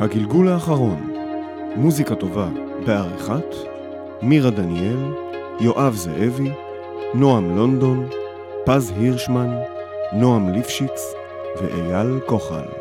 הגלגול האחרון, מוזיקה טובה בעריכת מירה דניאל, יואב זאבי, נועם לונדון, פז הירשמן, נועם ליפשיץ ואייל כוחל.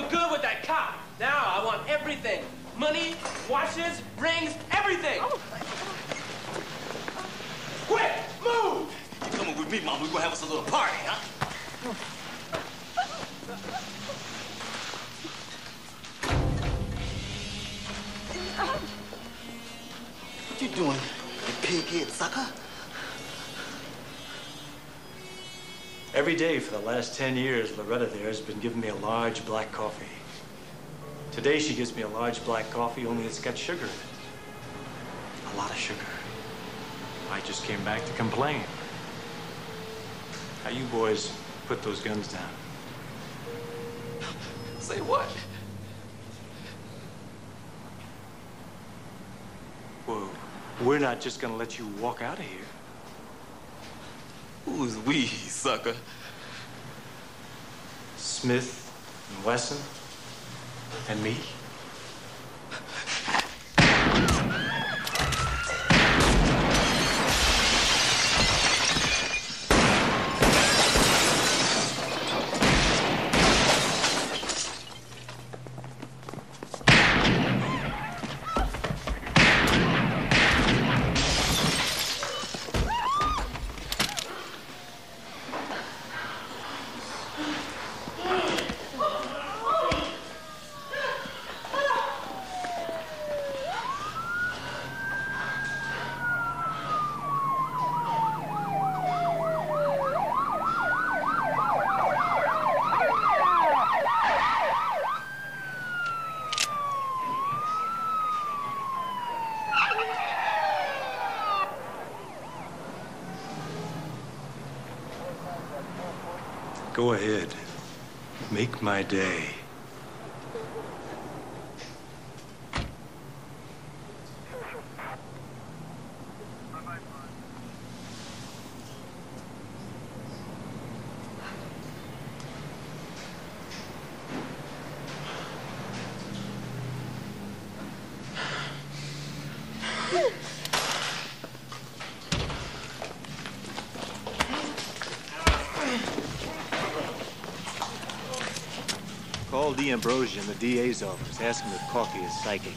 You good with that cop. Now I want everything. Money, watches, rings, everything. Quick, move! You coming with me, Mom? We're gonna have us a little party, huh? What you doing, you pighead sucker? Every day for the last 10 years, Loretta there has been giving me a large black coffee. Today she gives me a large black coffee, only it's got sugar in it. A lot of sugar. I just came back to complain. How you boys put those guns down? Say what? Whoa, we're not just gonna let you walk out of here. Who's we, sucker? Smith and Wesson and me. Make my day. In the DA's office. Ask him if coffee is psychic.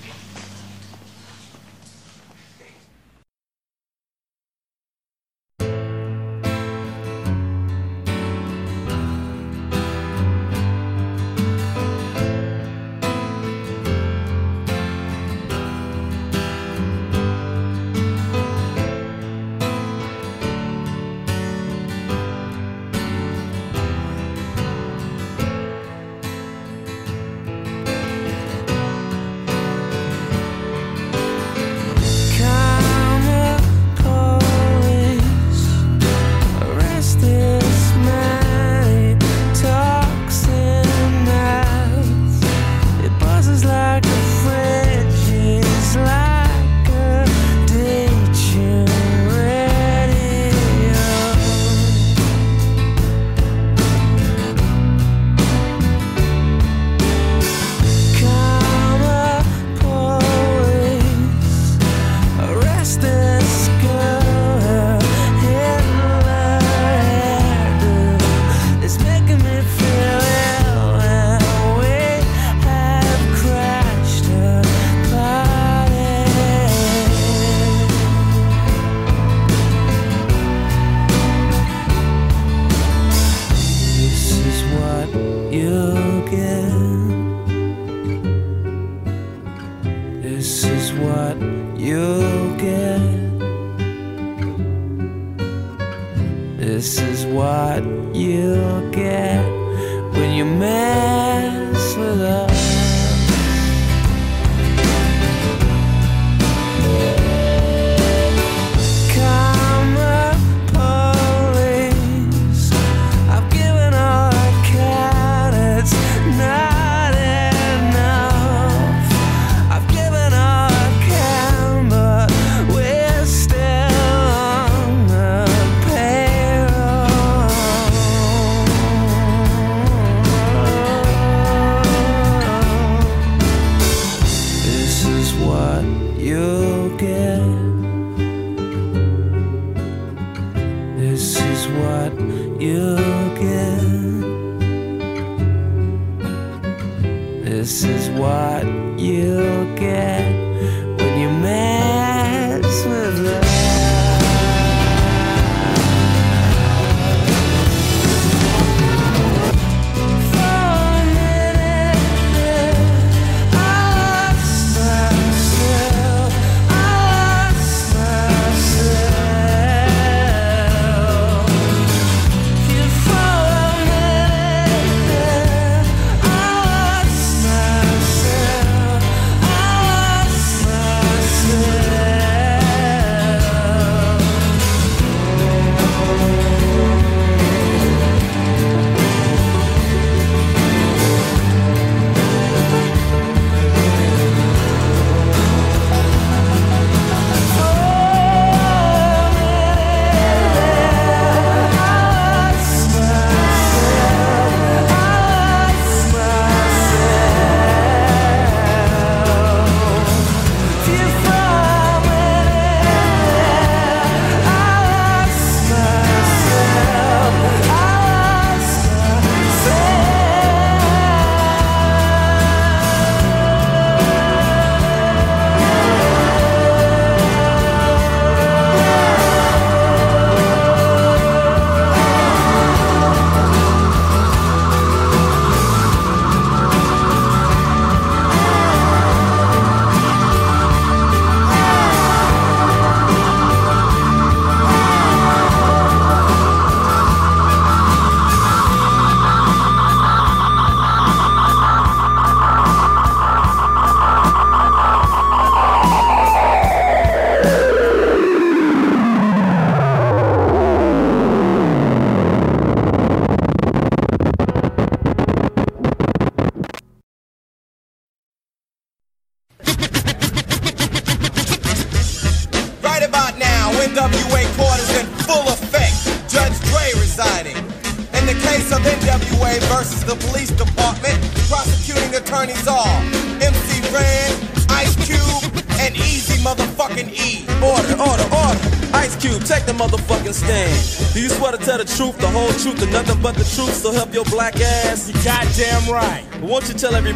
tell everybody.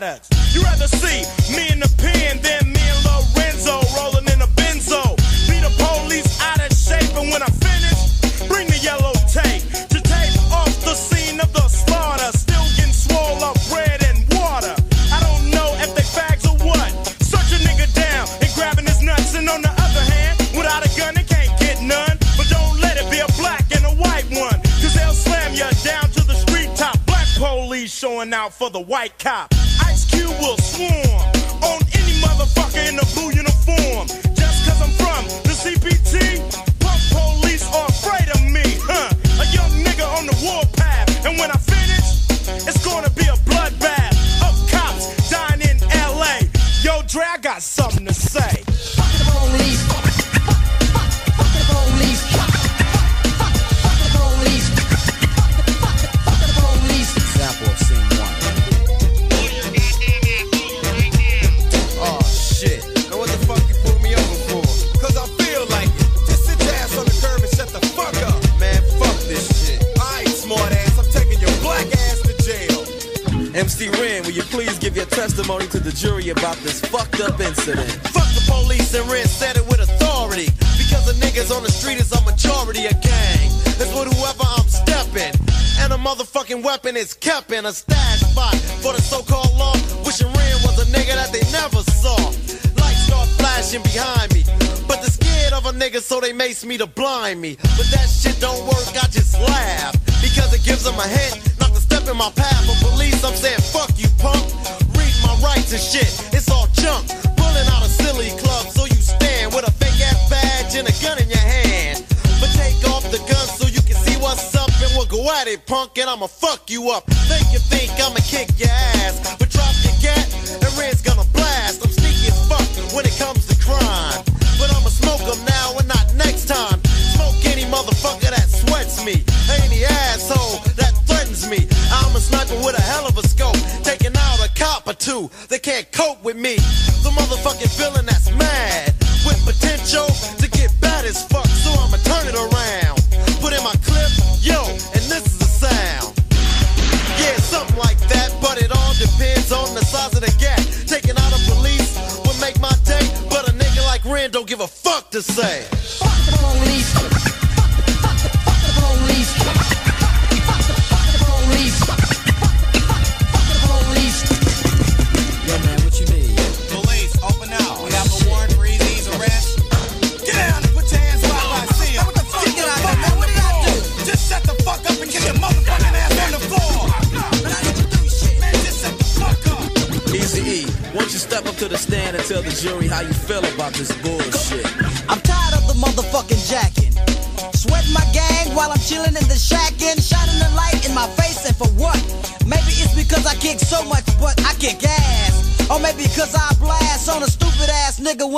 products. You rather see me in the pen than me and Lorenzo rolling in a benzo. Be the police out of shape, and when I finish, bring the yellow tape to tape off the scene of the slaughter. Still getting swole up bread and water. I don't know if they fags or what. Search a nigga down and grabbing his nuts, and on the other hand, without a gun, it can't get none. But don't let it be a black and a white one, cause they'll slam you down to the street top. Black police showing out for the white cop. Weapon is kept in a stash spot for the so-called law. Wishing Ren was a nigga that they never saw. Lights start flashing behind me. But they're scared of a nigga, so they mace me to blind me. But that shit don't work, I just laugh. Because it gives them a hint not to step in my path. But police, I'm saying, fuck you, punk. Read my rights and shit, it's all junk. Pulling out a silly club, so you stand with a fake ass badge and a gun in your hand. Punk, and I'ma fuck you up. Make you think I'ma kick your ass, but drop your gat, and Red's gonna blast. I'm sneaky as fuck when it comes to crime. But I'ma smoke 'em now and not next time. Smoke any motherfucker that sweats me, any asshole that threatens me. I'm a sniper with a hell of a scope, taking out a cop or two. They can't cope with me. Say.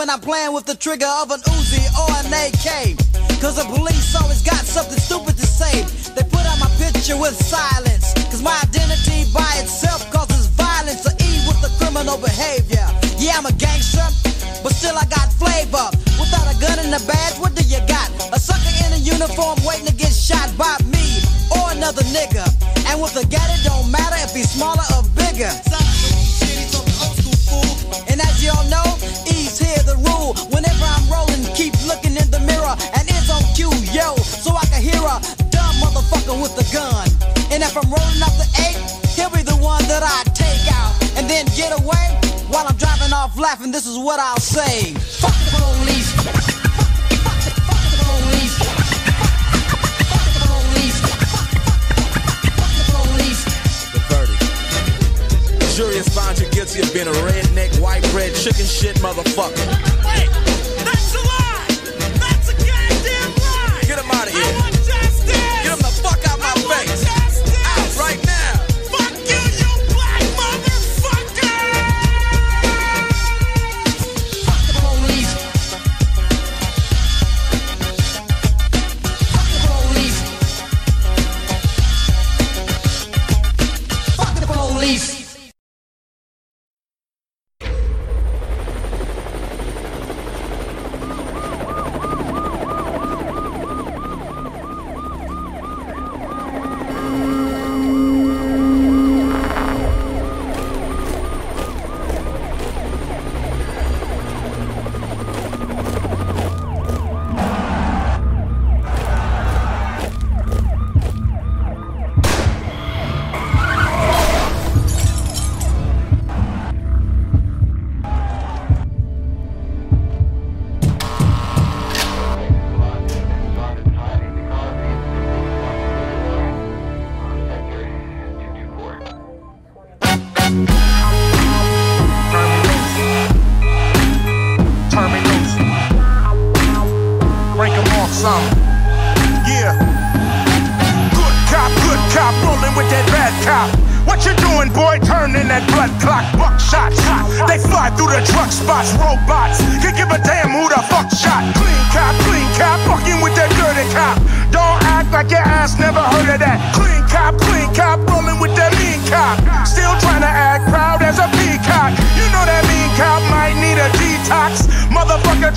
When I'm playing with the trigger of an Uzi or an AK. Cause the police always got something stupid to say. They put out my picture with silence. Cause my identity by itself causes violence to E with the criminal behavior. Yeah, I'm a gangster, but still I got flavor. Without a gun and a badge, what do you got? A sucker in a uniform waiting to get shot by me or another nigga. And with a gat, it don't matter if he's smaller or bigger. And if I'm rolling up the eight, he'll be the one that I take out and then get away while I'm driving off laughing. This is what I'll say: Fuck the police. Fuck the police. Fuck the police. Fuck the police. The verdict. The jury found you guilty of being a redneck, white bread, chicken shit motherfucker. Wait,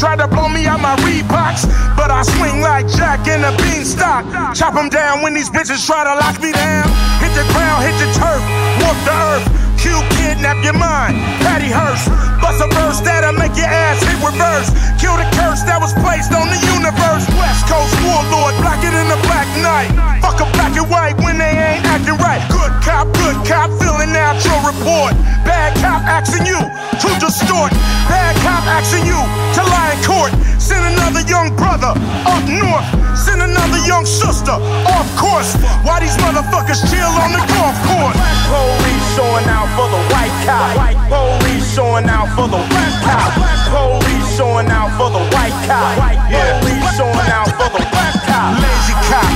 tried to blow me out my Reeboks, but I swing like Jack in a beanstalk. Chop 'em down when these bitches try to lock me down. Hit the ground, hit the turf, walk the earth. Q kidnap your mind, Patty Hearst. Bust a verse that'll make your ass hit reverse. Kill the curse that was placed on the universe. West Coast warlord, blacker than the black night. Fuck a black and white when they ain't acting right. Good cop, good cop, filling out your report. Bad cop asking you to distort. Bad cop asking you to lie in court. Send another young brother up north. Send another young sister off course. Why these motherfuckers chill on the golf course? Police showing out for the white cop. White Police showing out for the white cop. Black Police showing out for the white cop. White Police showing out for the white cop. Lazy cop,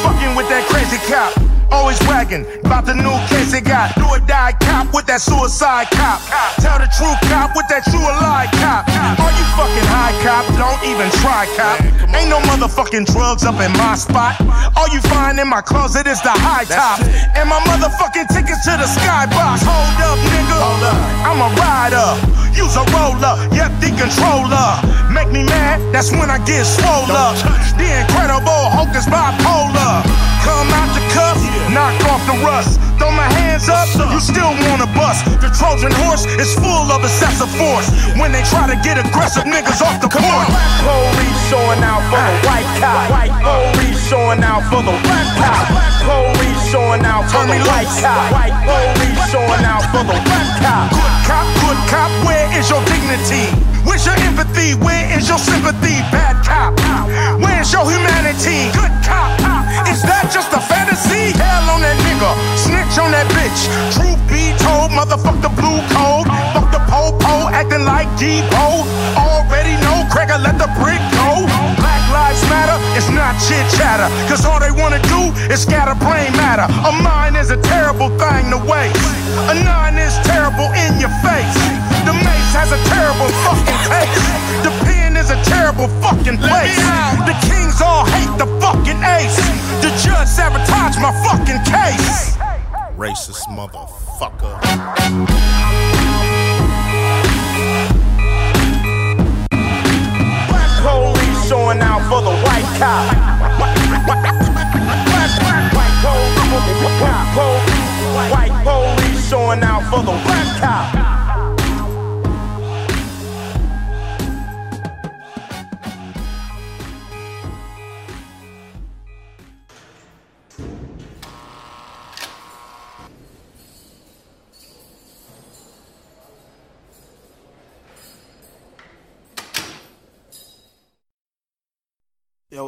fucking with that crazy cop. Always wagging about the new case they got. Do or die cop with that suicide cop. Tell the true cop with that true lie cop. Are you fucking high cop? Don't even try cop. Ain't no motherfucking drugs up in my spot. All you find in my closet is the high top. And my motherfucking tickets to the skybox. Hold up, nigga. I'm a rider. Use a roller, yep, the controller. Make me mad, that's when I get swole up. The incredible Hulk is bipolar. Come out the cuff, knock off the rust. Throw my hands up, you still wanna bust. The Trojan horse is full of excessive force. When they try to get aggressive niggas off the court. Police showing out for the white ah. cop. Police showing out for the white cop. Police showing out for the white cop. Police showing out for the white cop. Good cop, good cop, where is your dignity? Where's your empathy? Where is your sympathy? Acting Depot. Already know, Craigger let the brick go. Black lives matter, it's not chit chatter. Cause all they wanna do is scatter brain matter. A mind is a terrible thing to waste. A nine is terrible in your face. The mace has a terrible fucking taste. The pen is a terrible fucking place. The kings all hate the fucking ace. The judge sabotaged my fucking case. Racist motherfucker. Showing out for the white cop. White police showing out for the white cop.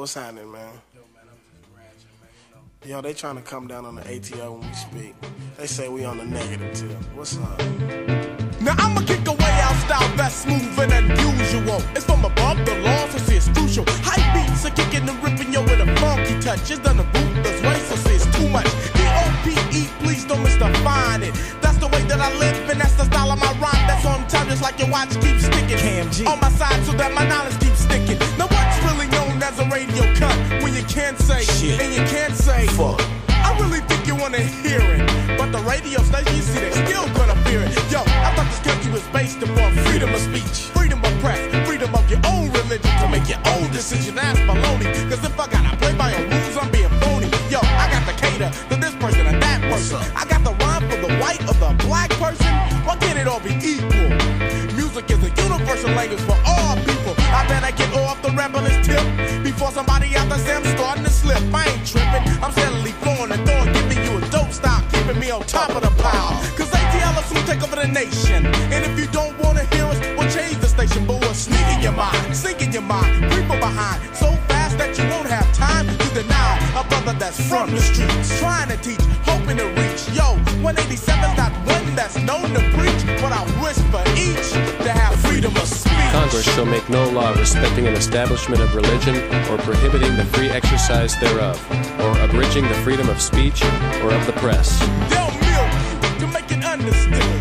What's happening, man? Yo, they trying to come down on the ATO when we speak. They say we on the negative tip. What's up? Now I'ma kick away out style best moving than usual. It's from above the law, so see it's crucial. High beats are kicking and ripping yo with a funky touch. It's done the boot, ruthless way, so see it's too much. D-O-P-E, please don't misdefine it. That's the way that I live, and that's the style of my rhyme. That's on time, just like your watch keeps sticking. On my side, so that my knowledge keeps sticking. Now what's radio cut? When you can't say, and you can't say, fuck. I really think you wanna hear it. But the radio station, you see, they still gonna fear it. Yo, I thought this country was based upon freedom of speech, freedom of press, freedom of your own religion to make your own decision. That's baloney. Top of the pile. Cause ATL take over the nation. And if you don't wanna hear us, we'll change the station. But we'll sneak in your mind, sink in your mind, creep behind. So fast that you won't have time to deny a brother that's from the streets. Trying to teach, hoping to reach. Yo, 187's not one that's known to preach. But I wish for each to have freedom of speech. Congress shall make no law respecting an establishment of religion or prohibiting the free exercise thereof, or abridging the freedom of speech or of the press. It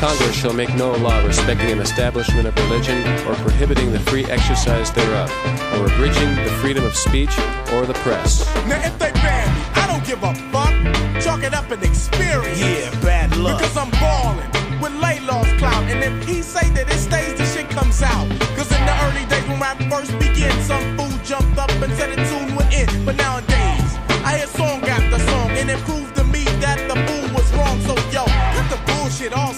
Congress shall make no law respecting an establishment of religion or prohibiting the free exercise thereof, or abridging the freedom of speech or the press. Now if they ban me, I don't give a fuck. Chalk it up an experience. Yeah, bad luck. Because I'm ballin' with Laylaw's clout. And if he say that it stays, the shit comes out. Cause in the early days when rap first began, some fool jumped up and said the tune would end. But nowadays, I hear song after song, and it proved to me that the fool was wrong. So yo, cut the bullshit all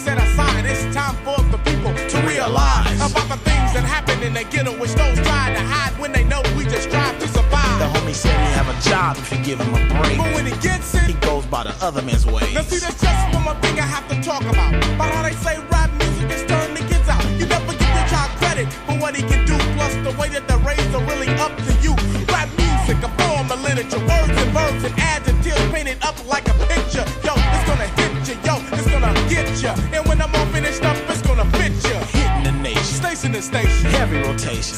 job if you give him a break. But when he gets it, He goes by the other man's ways. Now see, that's just one more thing I have to talk about. About how they say rap music is turning the kids out. You never give your child credit for what he can do, plus the way that the raised are really up to you. Rap music, a form of literature, words and verbs and adjectives painted up like a picture. Yo, it's gonna hit you, yo, it's gonna get you. And when I'm all finished up, it's gonna fit you. Hitting the nation. Station to station. Heavy rotation.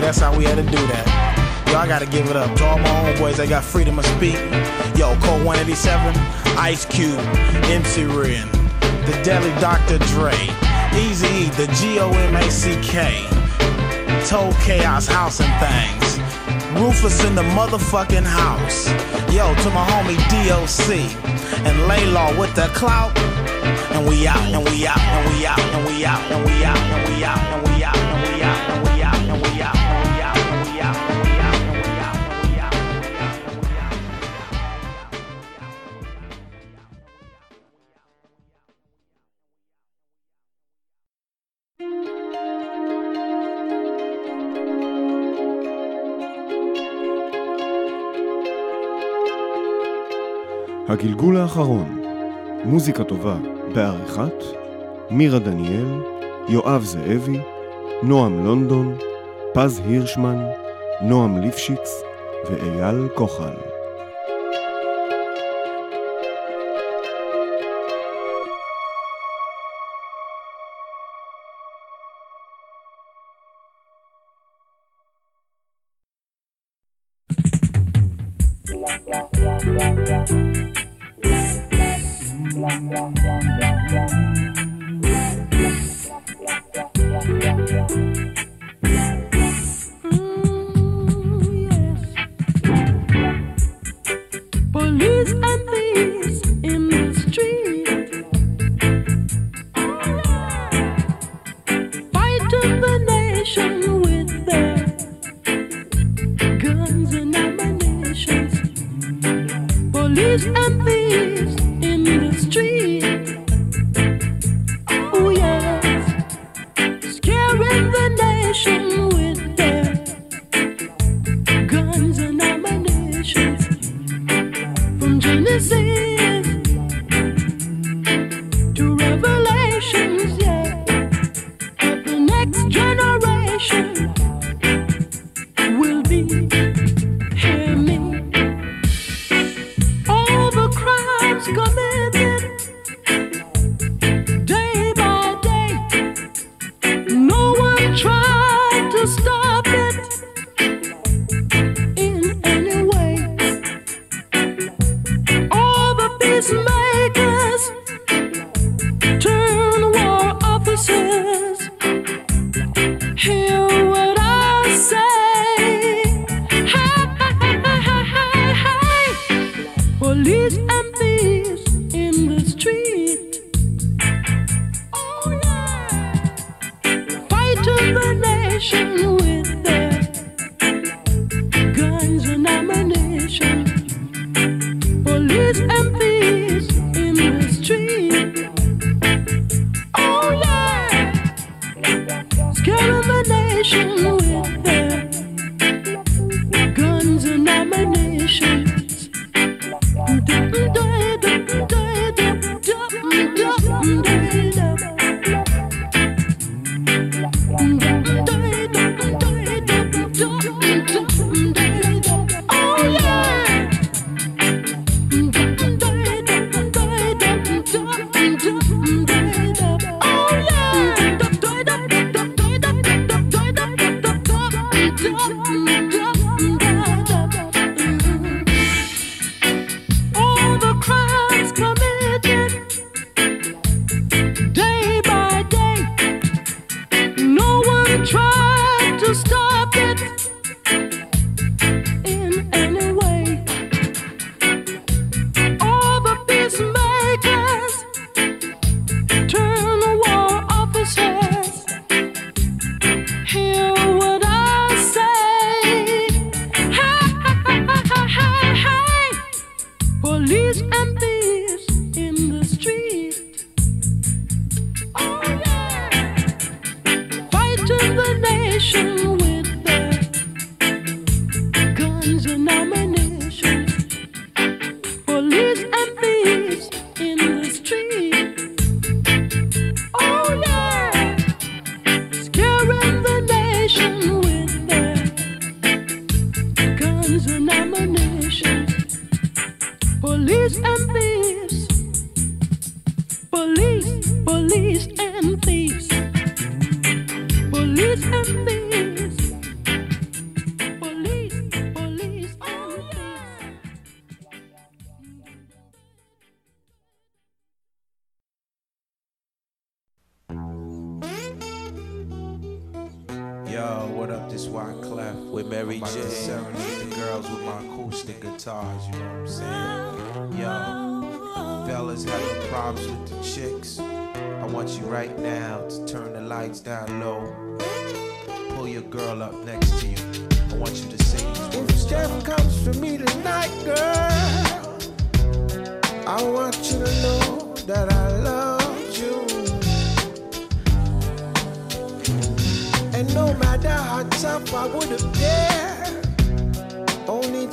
See, that's how we had to do that. Yo, I gotta give it up to all my homeboys that got freedom of speak. Yo, Code 187, Ice Cube, MC Ren, The Deli Dr. Dre, Easy E, the G O M A C K, Told Chaos House and Things, Rufus in the motherfucking house. Yo, to my homie DOC, and Laylaw with the clout. And we out, and we out, and we out, and we out, and we out, and we out, and we out, and we out, הגלגול האחרון, מוזיקה טובה בעריכת מירה דניאל, יואב זאבי, נועם לונדון, פז הירשמן, נועם ליפשיץ ואייל כוחל.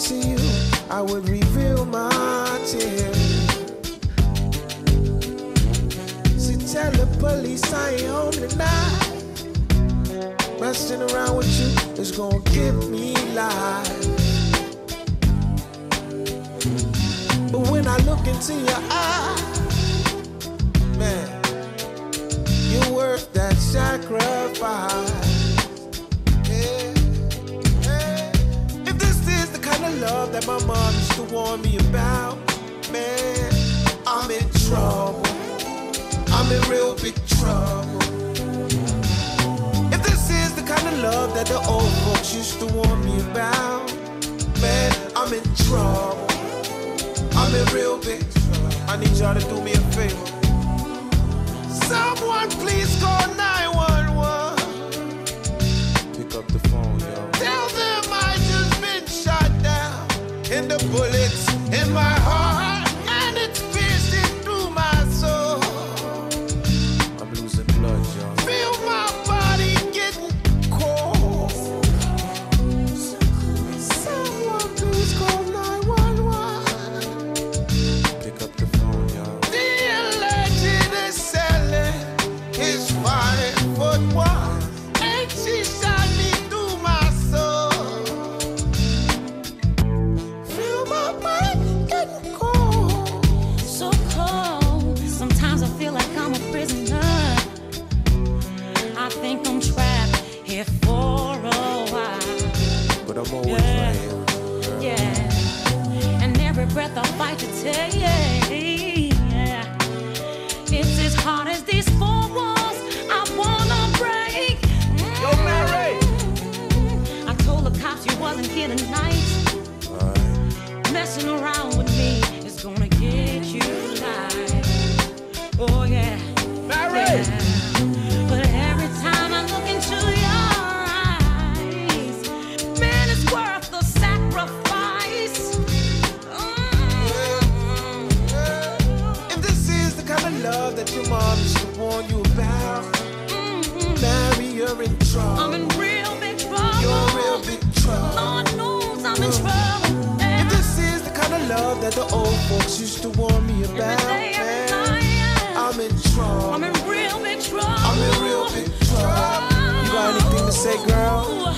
To you I would reveal my tears. See, tell the police I ain't home tonight. Messing around with you is gonna give me life. But when I look into your eyes, man, you're worth that sacrifice. Love that my mom used to warn me about, man, I'm in trouble. I'm in real big trouble. If this is the kind of love that the old folks used to warn me about, man, I'm in trouble. I'm in real big trouble. I need y'all to do me a favor. Someone please call 911. Pick up the phone, yo. Bullets in my heart. Take. Trouble. I'm in real big trouble. You're in real big trouble. I'm in trouble. This is the kind of love that the old folks used to warn me about, I'm in trouble. I'm in real big trouble. I'm in real big trouble. You got anything to say, girl?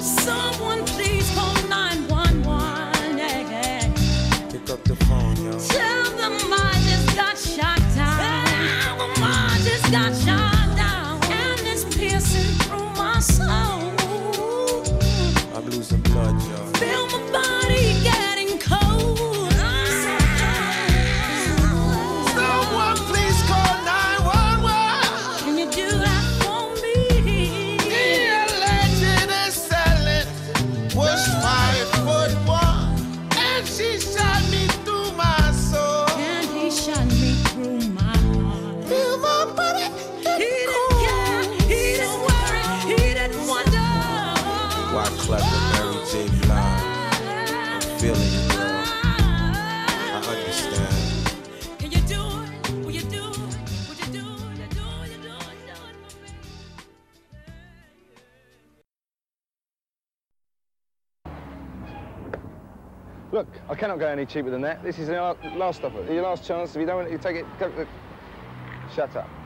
Someone please call 911. Yeah, yeah. Pick up the phone, yo. Tell them I just got shot down. Tell them I just got shot Look, I cannot go any cheaper than that. This is your last offer, your last chance. If you don't want it, you take it. Shut up.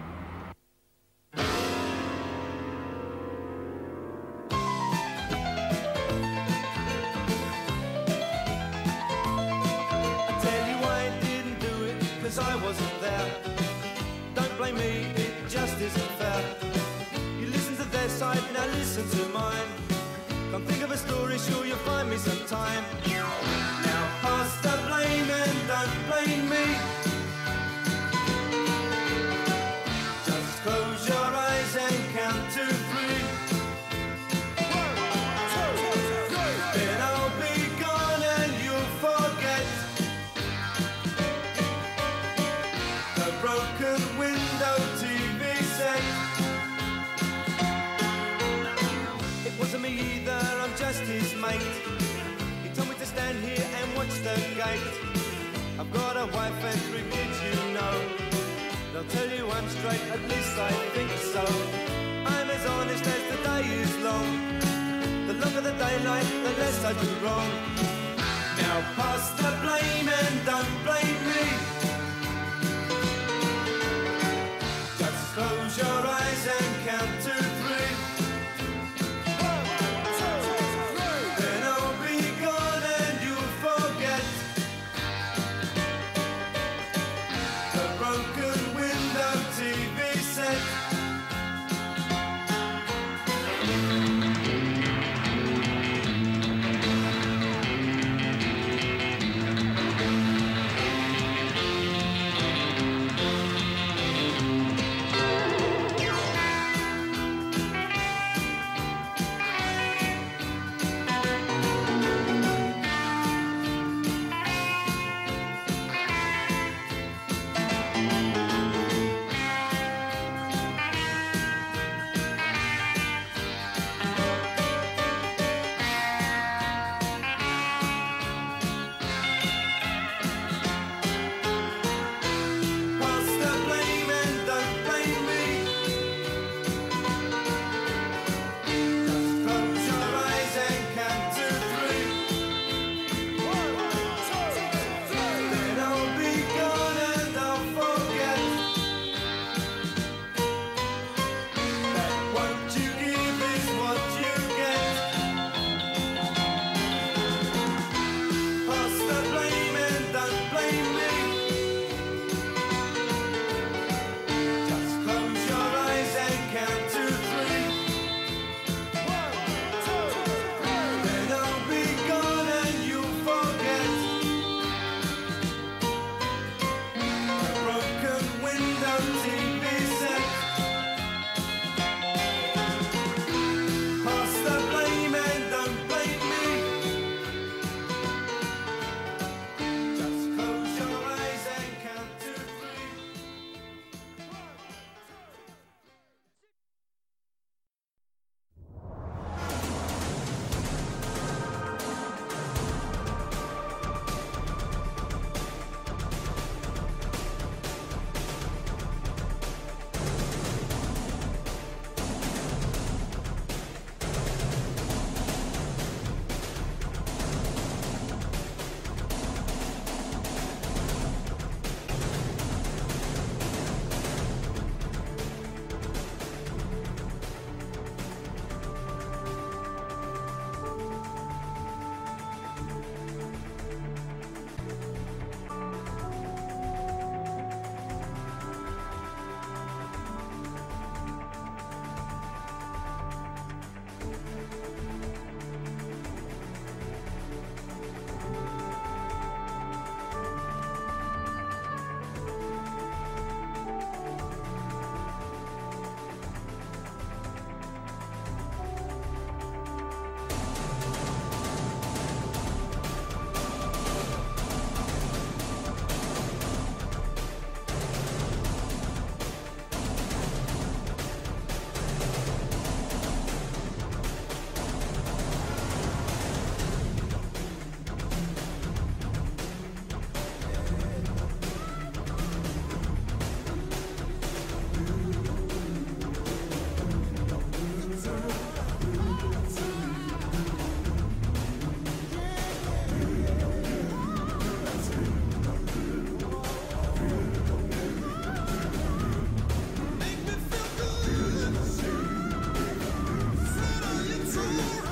Yeah.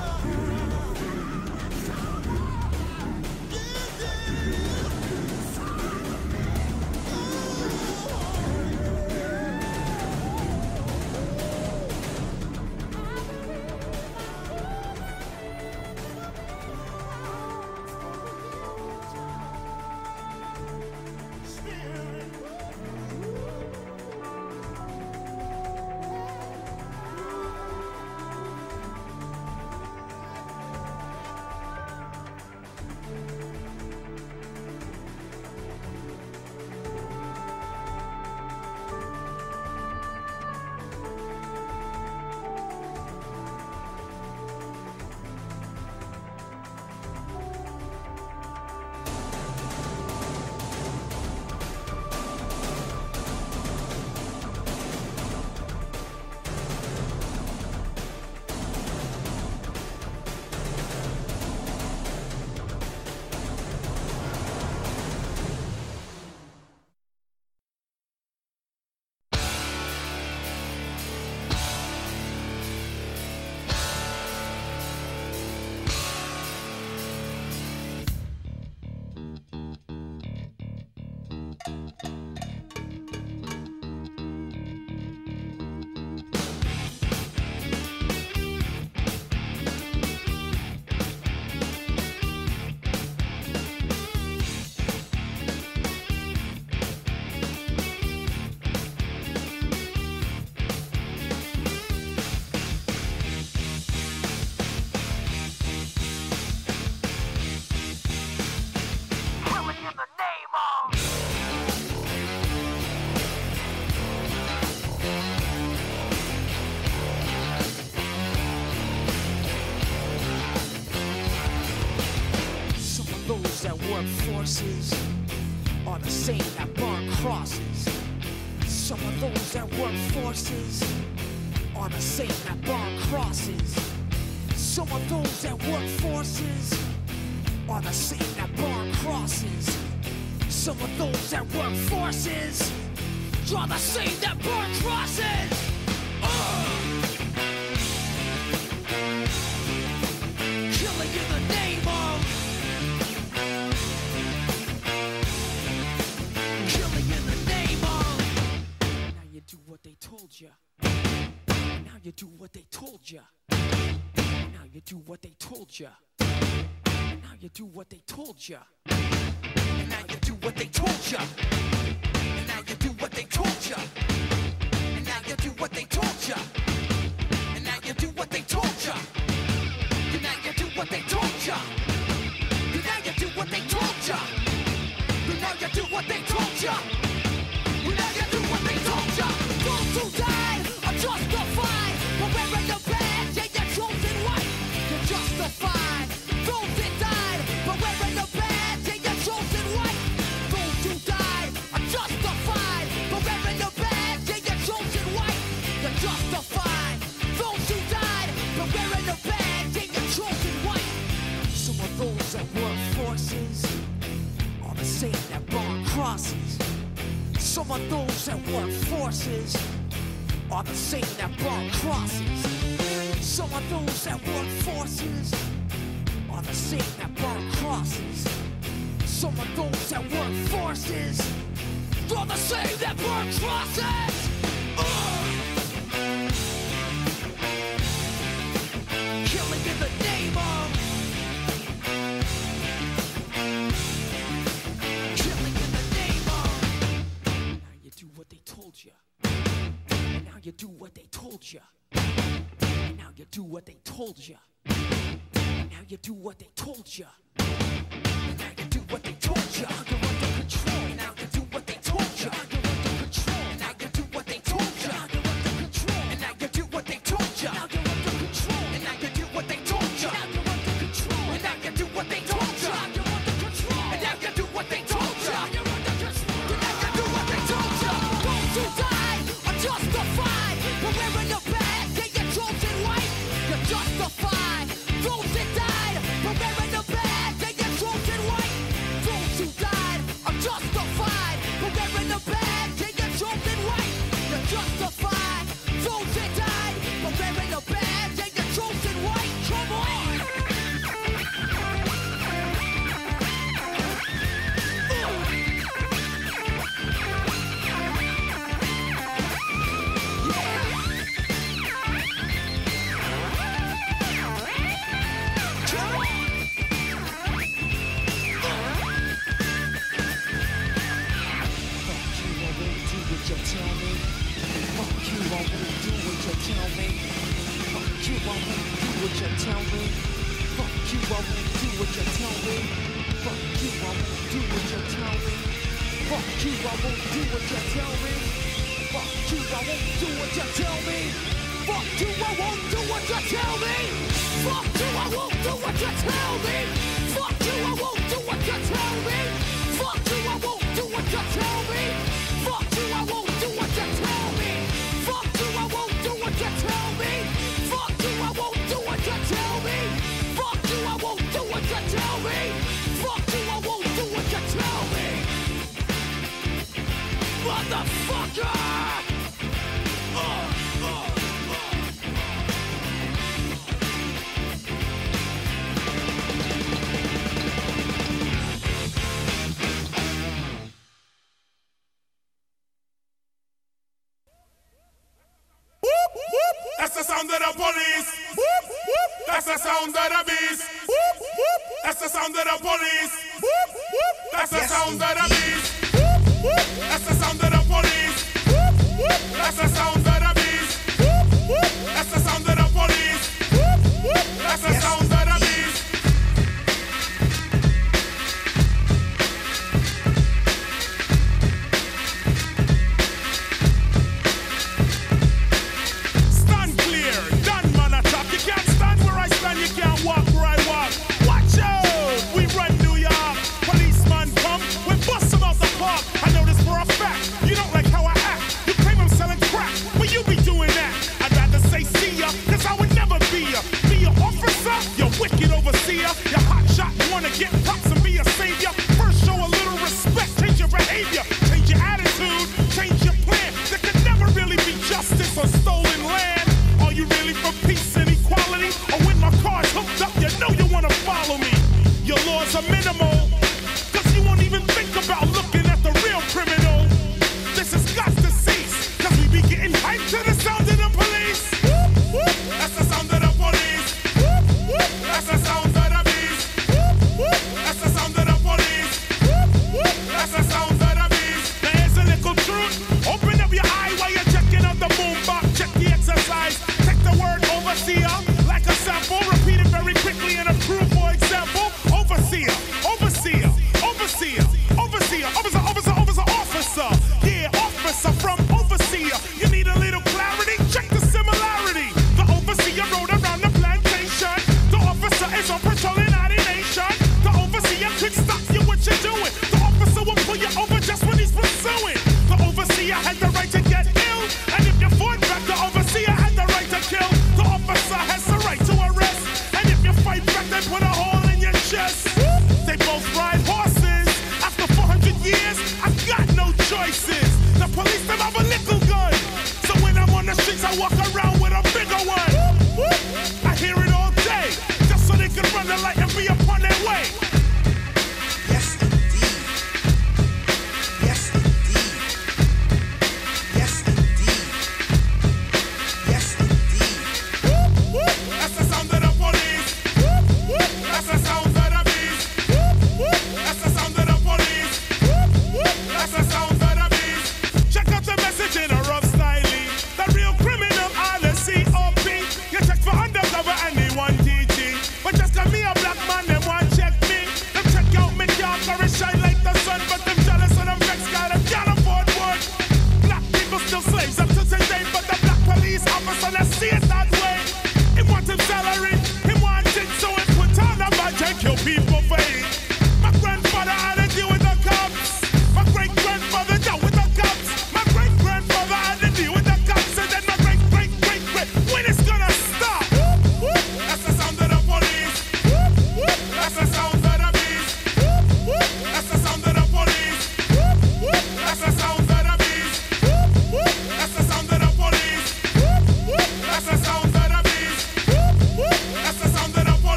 Are the same that burn crosses. Some of those that work forces are the same that burn crosses. Some of those that work forces are the same that burn crosses. Some of those that work forces are the same that burn crosses. And now you do what they told ya. The same that burn crosses. Some of those that work forces are the same that burn crosses. Some of those that work forces are the same that burn crosses. Some of those that work forces are the same that burn crosses. Ugh. won't really do what you tell me. Fuck you I won't really do what you tell me. Fuck you I won't really do what you tell me. Fuck you I won't really do what you tell me. Fuck you I won't do what you tell me. Fuck you I won't do what you tell me. Fuck you I won't do what you tell me. Fuck you I won't do what you tell me. Fuck you I won't do what you tell me. Fuck you I won't do what you tell me. Fuck you I won't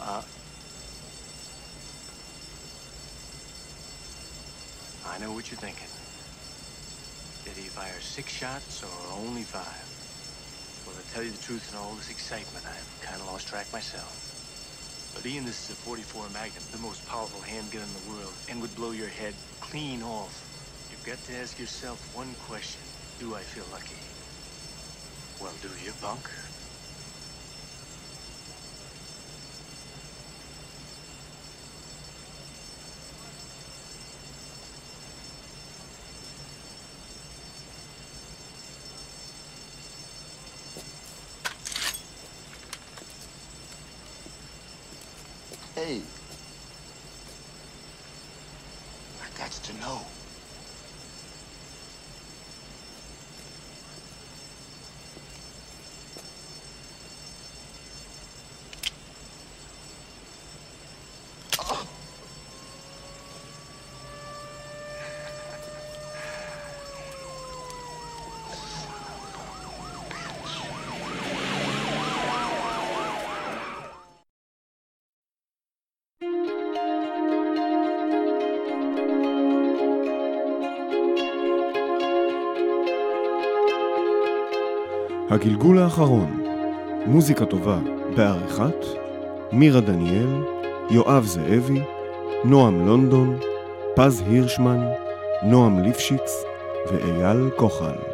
Uh-uh. I know what you're thinking. Did he fire six shots or only five? Well, to tell you the truth, in all this excitement, I've kind of lost track myself. But Ian, this is a 44 Magnum, the most powerful handgun in the world, and would blow your head clean off. You've got to ask yourself one question. Do I feel lucky? Well, do you, punk? Hey. הגלגול האחרון, מוזיקה טובה בעריכת מירה דניאל, יואב זאבי, נועם לונדון, פז הירשמן, נועם ליפשיץ ואייל כוחל.